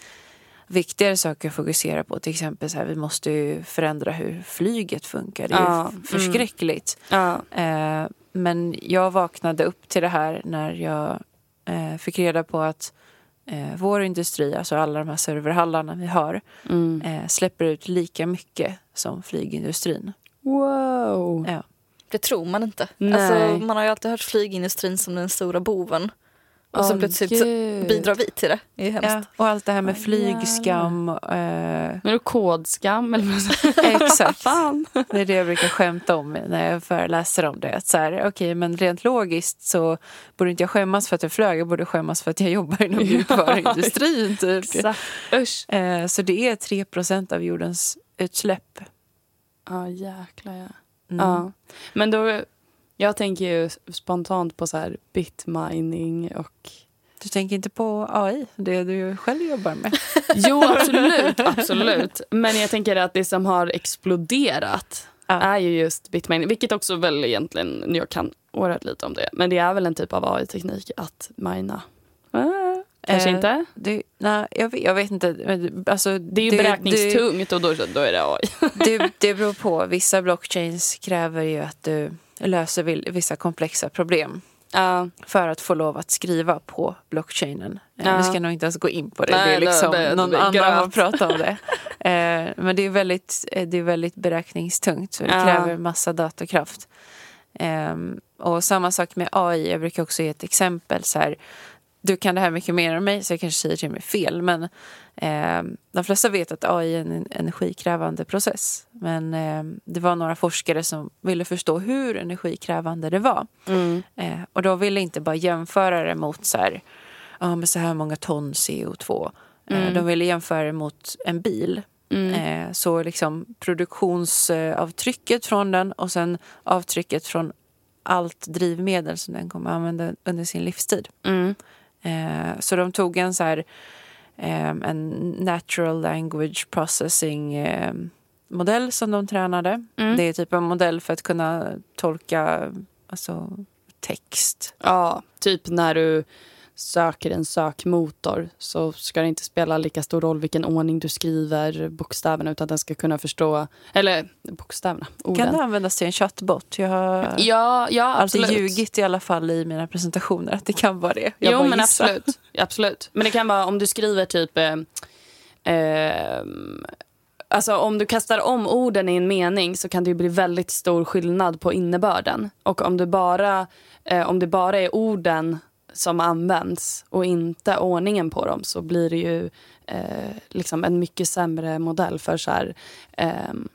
viktigare saker att fokusera på. Till exempel så här, vi måste ju förändra hur flyget funkar. Det är Ja, f- förskräckligt. Ja. Eh, men jag vaknade upp till det här när jag eh, fick reda på att eh, vår industri, alltså alla de här serverhallarna vi har, Mm. eh, släpper ut lika mycket som flygindustrin. Wow. Ja. Det tror man inte. Alltså, man har ju alltid hört flygindustrin som den stora boven. Och så Åh, plötsligt så bidrar vi till det. Det är hemskt. Ja, och allt det här med flygskam. Eh, Men då kodskam eller vad <laughs> exakt. Fan. Det är det jag brukar skämta om när jag föreläser om det. Att så här, okej, men rent logiskt så borde inte jag skämmas för att jag flög. Jag borde skämmas för att jag jobbar inom <laughs> mjukvaruindustrin. Typ. Usch. Eh, så det är 3% av jordens utsläpp. Ja, jäklar ja. Mm. ja. Men då, jag tänker ju spontant på så här bitmining och... Du tänker inte på AI, det du själv jobbar med? <laughs> Jo, absolut, absolut. Men jag tänker att det som har exploderat Ja. är ju just bitmining. Vilket också väl egentligen, jag kan oerhört lite om det. Men det är väl en typ av AI-teknik att mina. Ah, kanske Eh, inte? Det, nej, jag, vet, jag vet inte. Alltså, Det är ju det, beräkningstungt och då, då är det AI. det, det beror på. Vissa blockchains kräver ju att du löser vissa komplexa problem Ja, för att få lov att skriva på blockchainen. Eh, Ja. Vi ska nog inte ens gå in på det. Nej, det är liksom det- det- någon det annan som pratar om det. <laughs> Eh, men det är väldigt, eh, det är väldigt beräkningstungt. Så det Ja. kräver massa datorkraft. Ehm, och samma sak med AI. Jag brukar också ge ett exempel. Så här, du kan det här mycket mer än mig så jag kanske säger till mig fel. Men ehm, de flesta vet att AI är en energikrävande process. Men ehm, det var några forskare som ville förstå hur energikrävande det var. mm. Eh, och de ville inte bara jämföra det mot så här, ja, men så här många ton CO2. Eh, Mm. de ville jämföra det mot en bil. Mm. Eh, så liksom produktionsavtrycket från den och sen avtrycket från allt drivmedel som den kommer använda under sin livstid. Mm. Eh, så de tog en så här eh, en natural language processing eh, modell som de tränade. Mm. Det är typ en modell för att kunna tolka alltså, text. Ja, typ när du söker en sökmotor så ska det inte spela lika stor roll vilken ordning du skriver bokstäverna utan den ska kunna förstå, eller bokstäverna, orden. Kan det användas till en chatbot? Jag har Ja, ja alltid absolut. ljugit i alla fall i mina presentationer att det kan vara det. Jag jo, men gissar. absolut. absolut. Men det kan vara om du skriver typ... Eh, eh, alltså om du kastar om orden i en mening så kan det ju bli väldigt stor skillnad på innebörden. Och om, du bara, eh, om det bara är orden som används och inte ordningen på dem så blir det ju eh, liksom en mycket sämre modell för så här... ehm,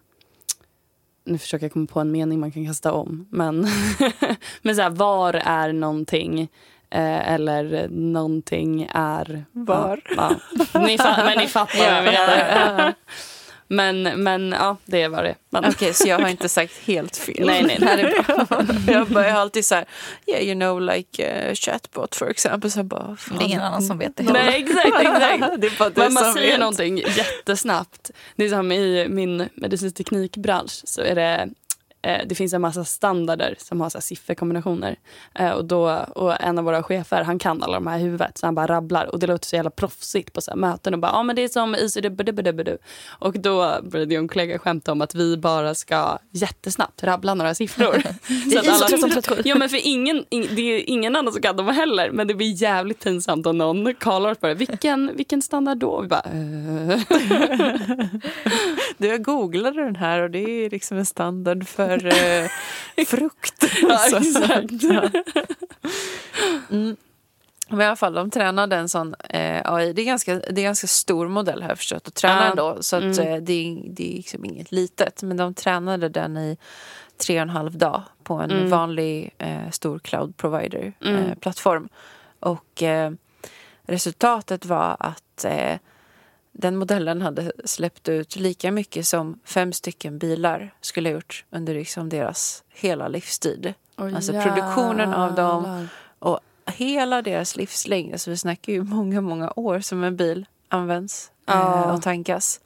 nu försöker jag komma på en mening man kan kasta om. Men, <laughs> men så här, var är någonting? Eh, eller någonting är... Var? Ja, ja. Ni men ni fattar vad jag menar. <laughs> <laughs> Men, men ja, det är vad det är. Men, Okej, så jag har inte sagt helt fel. Nej, nej, det här är bra. jag, bara, jag har alltid så här, yeah you know like uh, chatbot for example. Så bara, fan. Det är ingen annan som vet det. Nej, exakt. exakt. <laughs> det är bara Men man som säger vet. någonting jättesnabbt. Det är som i min medicinsk teknikbransch så är det det finns en massa standarder som har så här sifferkombinationer. Eh, och, då, och en av våra chefer han kan alla de här i huvudet så han bara rabblar. Och det låter så jävla proffsigt på så möten. Och bara, ja men det är som ICD Och då började en kollega skämta om att vi bara ska jättesnabbt rabbla några siffror. <laughs> så att ISO 1337. Ja men för ingen, ing, det är ingen annan som kan dem heller. Men det blir jävligt pinsamt om någon kallar oss på det. Vilken, vilken standard då? Vi bara, eh. <laughs> Du, jag googlade den här och det är liksom en standard för eh, <laughs> frukt. Ja, <laughs> Så- exakt. <laughs> Ja. Mm. Men i alla fall, de tränade en sån eh, AI. Det är, ganska, det är ganska stor modell har jag förstått att träna Ja. ändå. Så att, Mm. eh, det, är, det är liksom inget litet. Men de tränade den i tre och en halv dag på en Mm. vanlig eh, stor cloud provider Mm. eh, plattform. Och eh, resultatet var att eh, den modellen hade släppt ut lika mycket som fem stycken bilar skulle ha gjort under liksom deras hela livstid. Oj, Alltså produktionen av dem jävlar. och hela deras livslängd. Alltså vi snackar ju många, många år som en bil används Ja. eh, och tankas.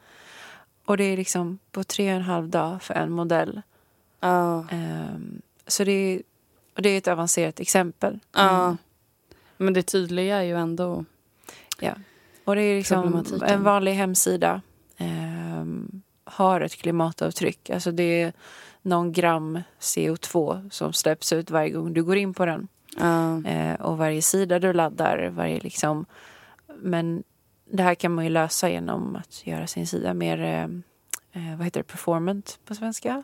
Och det är liksom på tre och en halv dag för en modell. Ja. Ehm, så det är, och det är ett avancerat exempel. Ja. Mm. Men det tydliga är ju ändå... Och det är liksom en vanlig hemsida ehm, har ett klimatavtryck. Alltså det är någon gram CO2 som släpps ut varje gång du går in på den. Ja. Eh, och varje sida du laddar, varje liksom... Men det här kan man ju lösa genom att göra sin sida mer, eh, eh, vad heter det, performant på svenska?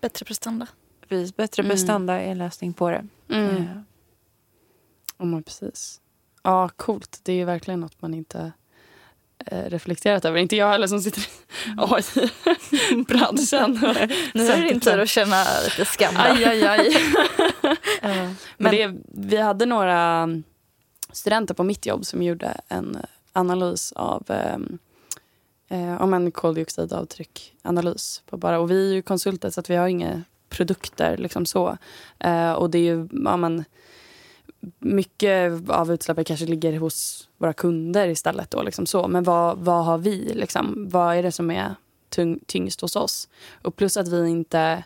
Bättre prestanda. Precis, bättre Mm. prestanda är en lösning på det. Mm. Eh, Ja, men precis. Ja, coolt. Det är ju verkligen något man inte eh, reflekterat över. Inte jag heller som sitter i <laughs> AI-branschen. <laughs> Nu är det din tur att känna lite skam. Aj, aj, aj. <laughs> eh, Men det, vi hade några studenter på mitt jobb som gjorde en analys av eh, eh, om en koldioxidavtryck-analys. På bara, och vi är ju konsulter så att vi har inga produkter. Liksom så. Eh, och det är ju, ja, men, mycket av utsläppen kanske ligger hos våra kunder istället. Då, liksom så. Men vad, vad har vi? Liksom? Vad är det som är tyng, tyngst hos oss? Och plus att vi inte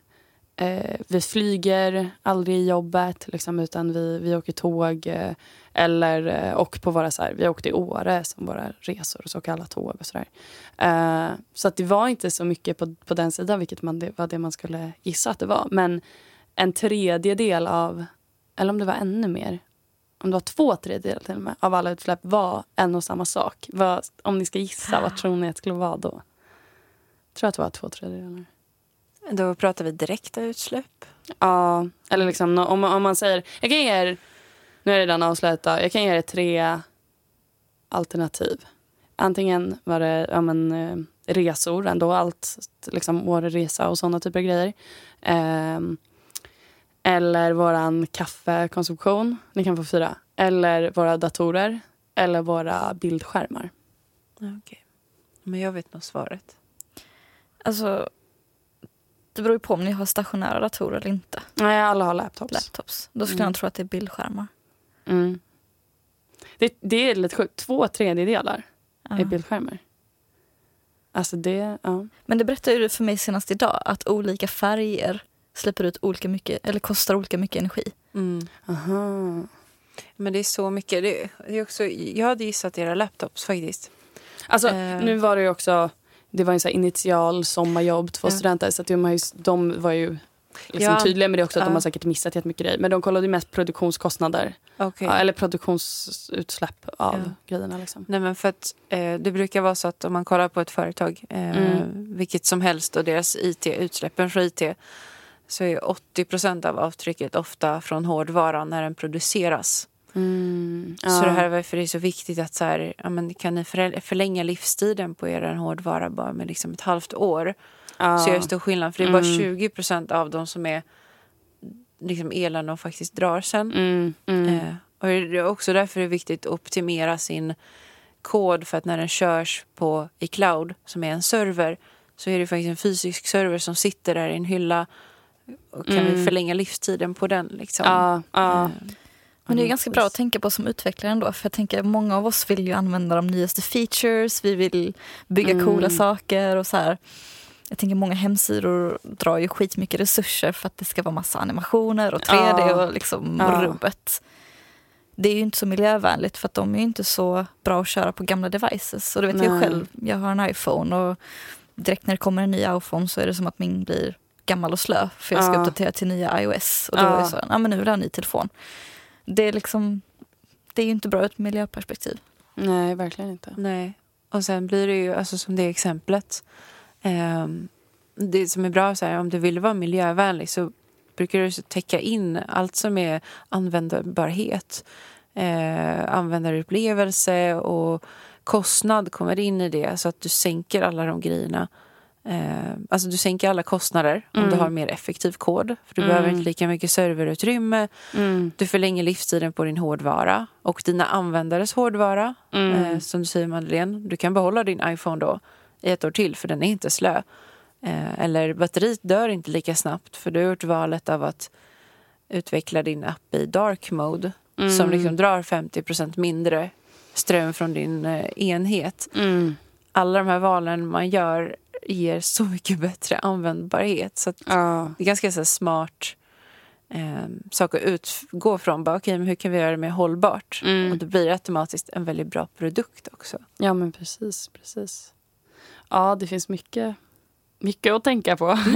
Eh, vi flyger aldrig i jobbet, liksom, utan vi, vi åker tåg. Eh, eller, eh, och på våra, så här, vi åkte i Åre som våra resor, och så åker alla tåg och sådär. Eh, så att det var inte så mycket på, på den sidan, vilket man, det var det man skulle gissa att det var. Men en tredjedel av, eller om det var ännu mer, om det var två tredjedelar till och med, av alla utsläpp var en och samma sak. Vad, om ni ska gissa, vad tror ni att det skulle vara då? Jag tror att det var två tredjedelar. då pratar vi direkta utsläpp. Ja, eller liksom om, om man säger... Jag kan ge er... Nu är det redan avslöjat. Jag kan ge er tre alternativ. Antingen var det ja, men, eh, resor, ändå allt. Liksom Åreresa och såna typer av grejer. Ehm, eller våran kaffekonsumtion. Ni kan få fyra. Eller våra datorer. Eller våra bildskärmar. Okej. Men jag vet nog svaret. Alltså, det beror ju på om ni har stationära datorer eller inte. Nej, alla har laptops. Laptops. Då skulle Mm. jag tro att det är bildskärmar. Mm. Det, det är lite sjukt. Två tredjedelar Ja. är bildskärmar. Alltså det, ja. Men det berättade du för mig senast idag, att olika färger släpper ut olika mycket, eller kostar olika mycket energi. Mm. Aha. Men det är så mycket. Det, det är också, jag hade gissat era laptops faktiskt. Alltså Eh. nu var det ju också, det var en så här initial sommarjobb, två Ja. studenter. Så att de, ju, de var ju liksom Ja. tydliga med det också, att de Ja. har säkert missat jättemycket grejer. Men de kollade ju mest produktionskostnader, ja, eller produktionsutsläpp av Ja. grejerna. Liksom. Nej, men för att, eh, det brukar vara så att om man kollar på ett företag, eh, Mm. vilket som helst och deras IT, utsläppen från IT, så är 80% av avtrycket ofta från hårdvaran när den produceras. Mm. Så det här är varför det är så viktigt att så här, ja, men kan ni förlänga livstiden på er hårdvara bara med liksom ett halvt år ja. så gör det stor skillnad. För det är bara Mm. 20% av dem som är liksom elen och faktiskt drar sen. Mm. Mm. Eh, och det är också därför det är viktigt att optimera sin kod för att när den körs på i cloud, som är en server, så är det faktiskt en fysisk server som sitter där i en hylla. Och kan vi Mm. förlänga livstiden på den? Liksom? Ja, ja. Eh, Men det är ganska bra att tänka på som utvecklare ändå. För jag tänker många av oss vill ju använda de nyaste features, vi vill bygga Mm. coola saker och så här. Jag tänker många hemsidor drar ju skitmycket resurser för att det ska vara massa animationer och 3D Ja. och liksom Ja. rubbet. Det är ju inte så miljövänligt för att de är inte så bra att köra på gamla devices. Och det vet jag Nej. själv, jag har en iPhone och direkt när det kommer en ny iPhone så är det som att min blir gammal och slö för jag ska Ja. uppdatera till nya iOS. Och då Ja. är det så, ja men nu vill jag ha en ny telefon. Det är liksom, det är ju inte bra ur ett miljöperspektiv. Nej, verkligen inte. Nej. Och sen blir det ju, alltså som det exemplet, ehm, det som är bra så här, om du vill vara miljövänlig så brukar du täcka in allt som är användbarhet, eh, användarupplevelse och kostnad kommer in i det så att du sänker alla de grejerna Eh, alltså du sänker alla kostnader om Mm. du har mer effektiv kod. För du Mm. behöver inte lika mycket serverutrymme. Mm. Du förlänger livstiden på din hårdvara och dina användares hårdvara. Mm. Eh, som du säger Madeleine, du kan behålla din iPhone då i ett år till för den är inte slö. Eh, eller batteriet dör inte lika snabbt för du har gjort valet av att utveckla din app i dark mode Mm. som liksom drar 50% mindre ström från din eh, enhet. Mm. Alla de här valen man gör ger så mycket bättre användbarhet. Så Ja. det är ganska så smart eh, sak att utgå från. Bara, okay, men hur kan vi göra det mer hållbart? Mm. Och då blir det automatiskt en väldigt bra produkt också. ja, men precis. precis. Ja, det finns mycket, mycket att tänka på. <laughs>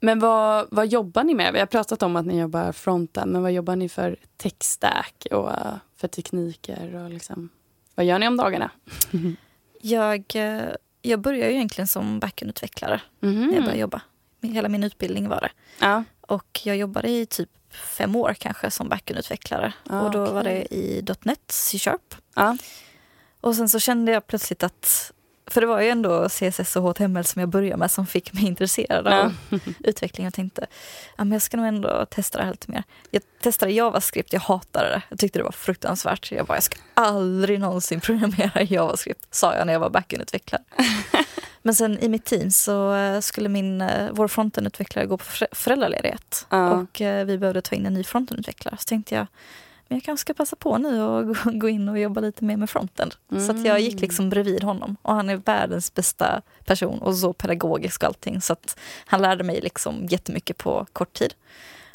men vad, vad jobbar ni med? Vi har pratat om att ni jobbar fronten, men vad jobbar ni för tech-stack och för tekniker? Och liksom, vad gör ni om dagarna? <laughs> Jag, eh, jag började ju egentligen som backendutvecklare Mhm. när jag började jobba. Hela min utbildning var det. Ja. Och jag jobbade i typ fem år kanske som backendutvecklare. Ah, och då var okej. det i .NET, C-sharp. Ja. Och sen så kände jag plötsligt att, för det var ju ändå CSS och HTML som jag började med som fick mig intresserad av <laughs> utveckling. Jag tänkte, ja, men jag ska nog ändå testa det här lite mer. Jag testade JavaScript, jag hatade det. Jag tyckte det var fruktansvärt. Jag bara, jag ska aldrig någonsin <laughs> programmera JavaScript, sa jag när jag var backendutvecklare. <laughs> Men sen i mitt team så eh, skulle min, eh, vår frontenutvecklare gå på förä- föräldraledighet. Ja. Och eh, vi behövde ta in en ny frontenutvecklare. Så tänkte jag, men jag kanske ska passa på nu och gå- <laughs> in och jobba lite mer med frontend. Så att jag gick liksom bredvid honom. Och han är världens bästa person och så pedagogisk och allting. Så att han lärde mig liksom jättemycket på kort tid.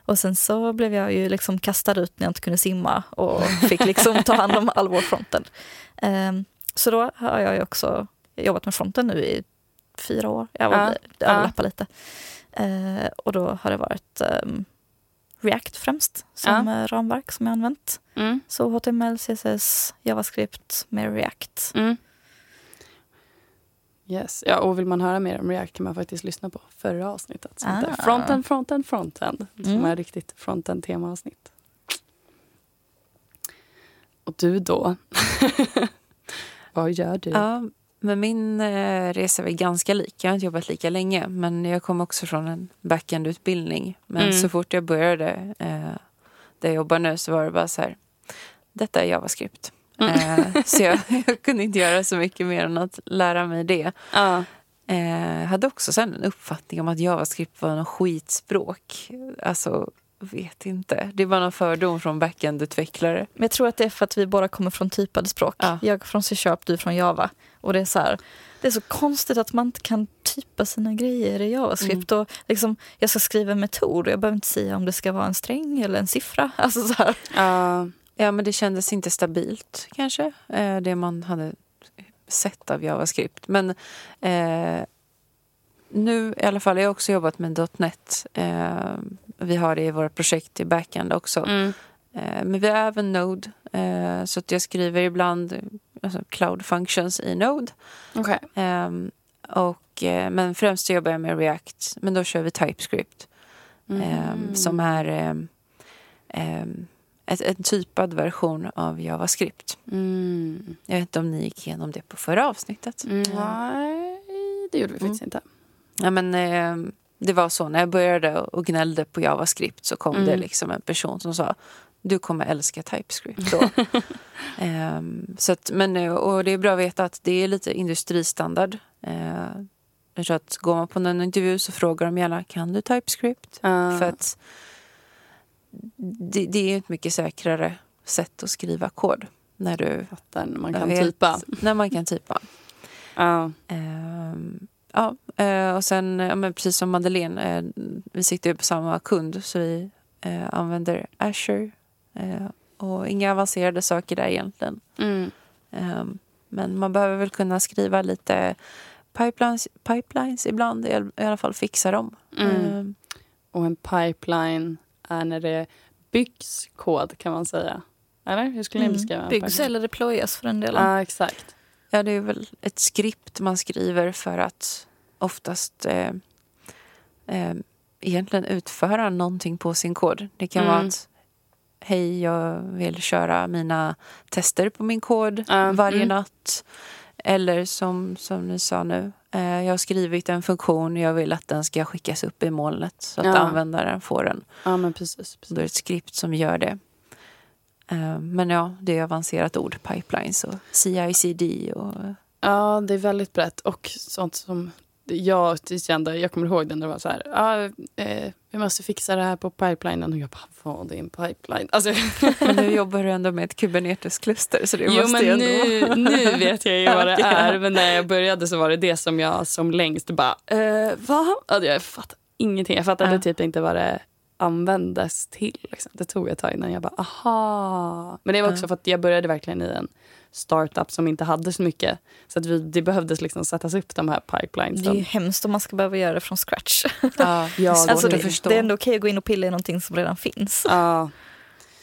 Och sen så blev jag ju liksom kastad ut när jag inte kunde simma och <laughs> fick liksom ta hand om all vår frontend. Ehm, så då har jag ju också jobbat med fronten nu i fyra år. Jag Ja, var ja. överlappar lite. Eh, och då har det varit ehm, React främst som eh, ramverk som jag använt. Mm. Så HTML, CSS, JavaScript med React. Mm. Yes. Ja, och vill man höra mer om React kan man faktiskt lyssna på förra avsnittet. Som heter Ah. Frontend, frontend, frontend. Som Mm. är riktigt frontend temaavsnitt. Och du då? <laughs> Vad gör du? Ja, men min eh, resa är ganska lik. Jag har inte jobbat lika länge, men jag kom också från en backend-utbildning. Men Mm. så fort jag började eh, där jag jobbar nu så var det bara så här, detta är JavaScript. Mm. Eh, så jag, <laughs> jag kunde inte göra så mycket mer än att lära mig det. Ja. Eh, hade också sen en uppfattning om att JavaScript var något skitspråk. Alltså, vet inte. Det var någon fördom från backend-utvecklare. Men jag tror att det är för att vi båda kommer från typade språk. Ja. Jag från C-sharp, du från Java. Och det är så här, det är så konstigt att man inte kan typa sina grejer i JavaScript. Och liksom, jag ska skriva en metod och jag behöver inte säga om det ska vara en sträng eller en siffra. <laughs> Alltså så här. Ja. Ja, men det kändes inte stabilt kanske. Eh, det man hade sett av JavaScript. Men eh, nu i alla fall, jag har också jobbat med .NET. Eh, vi har det i våra projekt i backend också. Mm. Eh, men vi har även Node. Eh, så att jag skriver ibland alltså Cloud Functions i Node. Okej. Ehm, och, eh, men främst jobbar jag med React. Men då kör vi TypeScript. Mm. Ehm, som är ehm, ett, en typad version av JavaScript. Mm. Jag vet inte om ni gick igenom det på förra avsnittet. Mm. Nej, det gjorde vi faktiskt inte. Ja, men, ehm, det var så, när jag började och gnällde på JavaScript så kom Mm. det liksom en person som sa du kommer älska TypeScript då. <laughs> Ehm, så att, men, eh, och det är bra att veta att det är lite industristandard. Uh, jag tror att går man på en intervju så frågar de gärna kan du TypeScript? Ja. För att det, det är ett mycket säkrare sätt att skriva kod. När du Fattar när man kan vet- typa. När man kan typa. Ja. Ehm, ja, eh, och sen ja, men precis som Madeleine, eh, vi sitter ju på samma kund så vi eh, använder Azure. och inga avancerade saker där egentligen. Mm. Ehm, men man behöver väl kunna skriva lite pipelines, pipelines ibland, i all- i alla fall fixa dem. Mm. Ehm, Och en pipeline är när det byggs kod kan man säga. Eller hur skulle ni Mm. beskriva en Byggs eller deployas för den delen. Ja, exakt. Ja, det är väl ett skript man skriver för att oftast eh, eh, egentligen utföra någonting på sin kod. Det kan vara Mm. att hej jag vill köra mina tester på min kod Ja, varje mm. natt. Eller som, som ni sa nu, eh, jag har skrivit en funktion och jag vill att den ska skickas upp i molnet så att Ja. användaren får den. Ja, men precis. Precis. då är det ett skript som gör det. Eh, men ja, det är avancerat ord, pipelines och CI/CD och Ja, det är väldigt brett. Och sånt som jag kände, jag kommer ihåg den när det var så här, ja, eh, vi måste fixa det här på pipelinen. Och jag bara, vad är en pipeline? Alltså, <laughs> Men nu jobbar du ändå med ett Kubernetes-kluster så det jo, måste men ju nu, ändå... nu vet jag ju <laughs> vad det är. Men när jag började så var det det som jag som längst bara, eh, va? Alltså, jag fattade ingenting. Jag fattade Ja. typ inte vad det användes till. Liksom. Det tog ett tag innan jag bara, aha. Men det var också Ja. för att jag började verkligen i en startup som inte hade så mycket. Så att vi, det behövdes liksom sättas upp de här pipelines. Det är ju hemskt om man ska behöva göra det från scratch. Ja, Ja, <laughs> Alltså, det, förstå. det är ändå okej att gå in och pilla i någonting som redan finns. Ja, <laughs>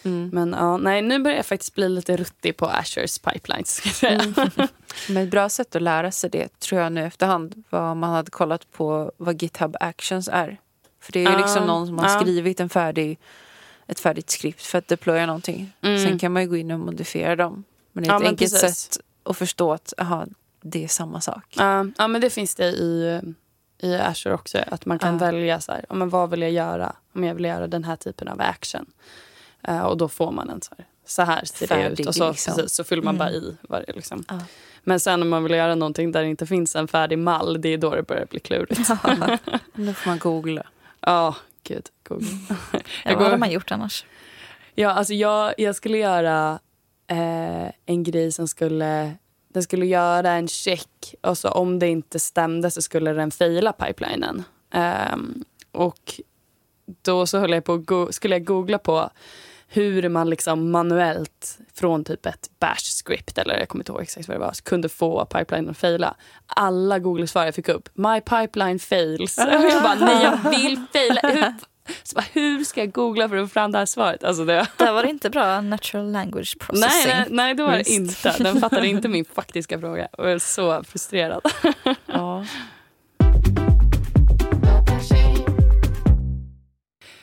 Mm. men ja, nej, nu börjar jag faktiskt bli lite ruttig på Azures pipelines. Ska jag säga. Mm. <laughs> Men ett bra sätt att lära sig det tror jag nu efterhand var om man hade kollat på vad GitHub Actions är. För det är ju Ja, liksom någon som har ja. skrivit en färdig, ett färdigt skript för att deploya någonting. Mm. Sen kan man ju gå in och modifiera dem. Men det är Ja, ett men enkelt precis. sätt att förstå att aha, det är samma sak. Ja, ja, men det finns det i, i Azure också. Att man kan Ja. välja så här, ja, men vad vill jag göra om jag vill göra den här typen av action. Eh, och då får man en så här, så här ser det ut. Färdig, Och så, liksom. precis, så fyller man Mm. bara i. Är, liksom. Ja. Men sen om man vill göra någonting där det inte finns en färdig mall, det är då det börjar bli klurigt. Ja, <laughs> Nu får man googla. Gud. Google. <laughs> Ja, vad hade man gjort annars? Ja, alltså jag, jag skulle göra eh, en grej som skulle... Den skulle göra en check och så om det inte stämde så skulle den faila pipelinen. Ehm, och då så höll jag på skulle jag googla på hur man liksom manuellt från typ ett bash-script eller jag kommer inte ihåg exakt vad det var, kunde få pipelinen att faila. Alla Google-svar jag fick upp, my pipeline fails. Och jag bara, nej jag vill faila. Hur, så bara, hur ska jag googla för att få fram det här svaret? Alltså det, Där var det inte bra natural language nej, processing. nej, nej, det var det inte. Den fattade inte min faktiska fråga. Och jag är så frustrerad. <laughs> Ja.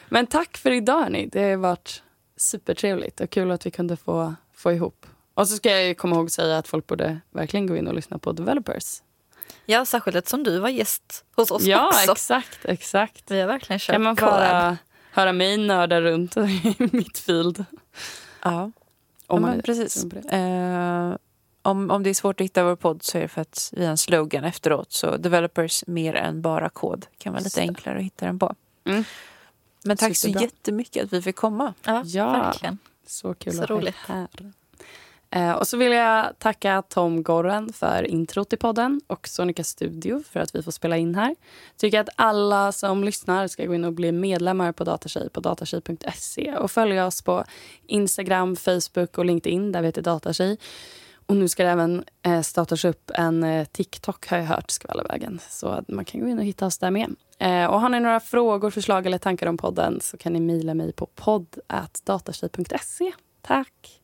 Men tack för idag hörni. Det har varit supertrevligt och kul att vi kunde få, få ihop. Och så ska jag ju komma ihåg säga att folk borde verkligen gå in och lyssna på Developers. Ja, särskilt eftersom du var gäst hos oss Ja, också. exakt, exakt. Vi har verkligen kört Kan man collab. höra, mig nörda runt <laughs> i mitt field? ja. Om ja, man precis. Eh, om, om det är svårt att hitta vår podd så är det för att vi har en slogan efteråt. Så developers mer än bara kod kan vara lite enklare att hitta den på. Mm. Men tack så Superbra. jättemycket att vi fick komma. Ja, Ja. verkligen. Så kul Så att roligt. ha här. Eh, och så vill jag tacka Tom Gorren för introt i podden och Sonica Studio för att vi får spela in här. Tycker att alla som lyssnar ska gå in och bli medlemmar på Datatjej på datatjej.se och följa oss på Instagram, Facebook och LinkedIn där vi heter Datatjej. Och nu ska det även eh, startas upp en eh, TikTok har jag hört ska vara alla vägen. Så att man kan gå in och hitta oss där med. Eh, och har ni några frågor, förslag eller tankar om podden så kan ni mejla mig på podd.datatjej.se. Tack!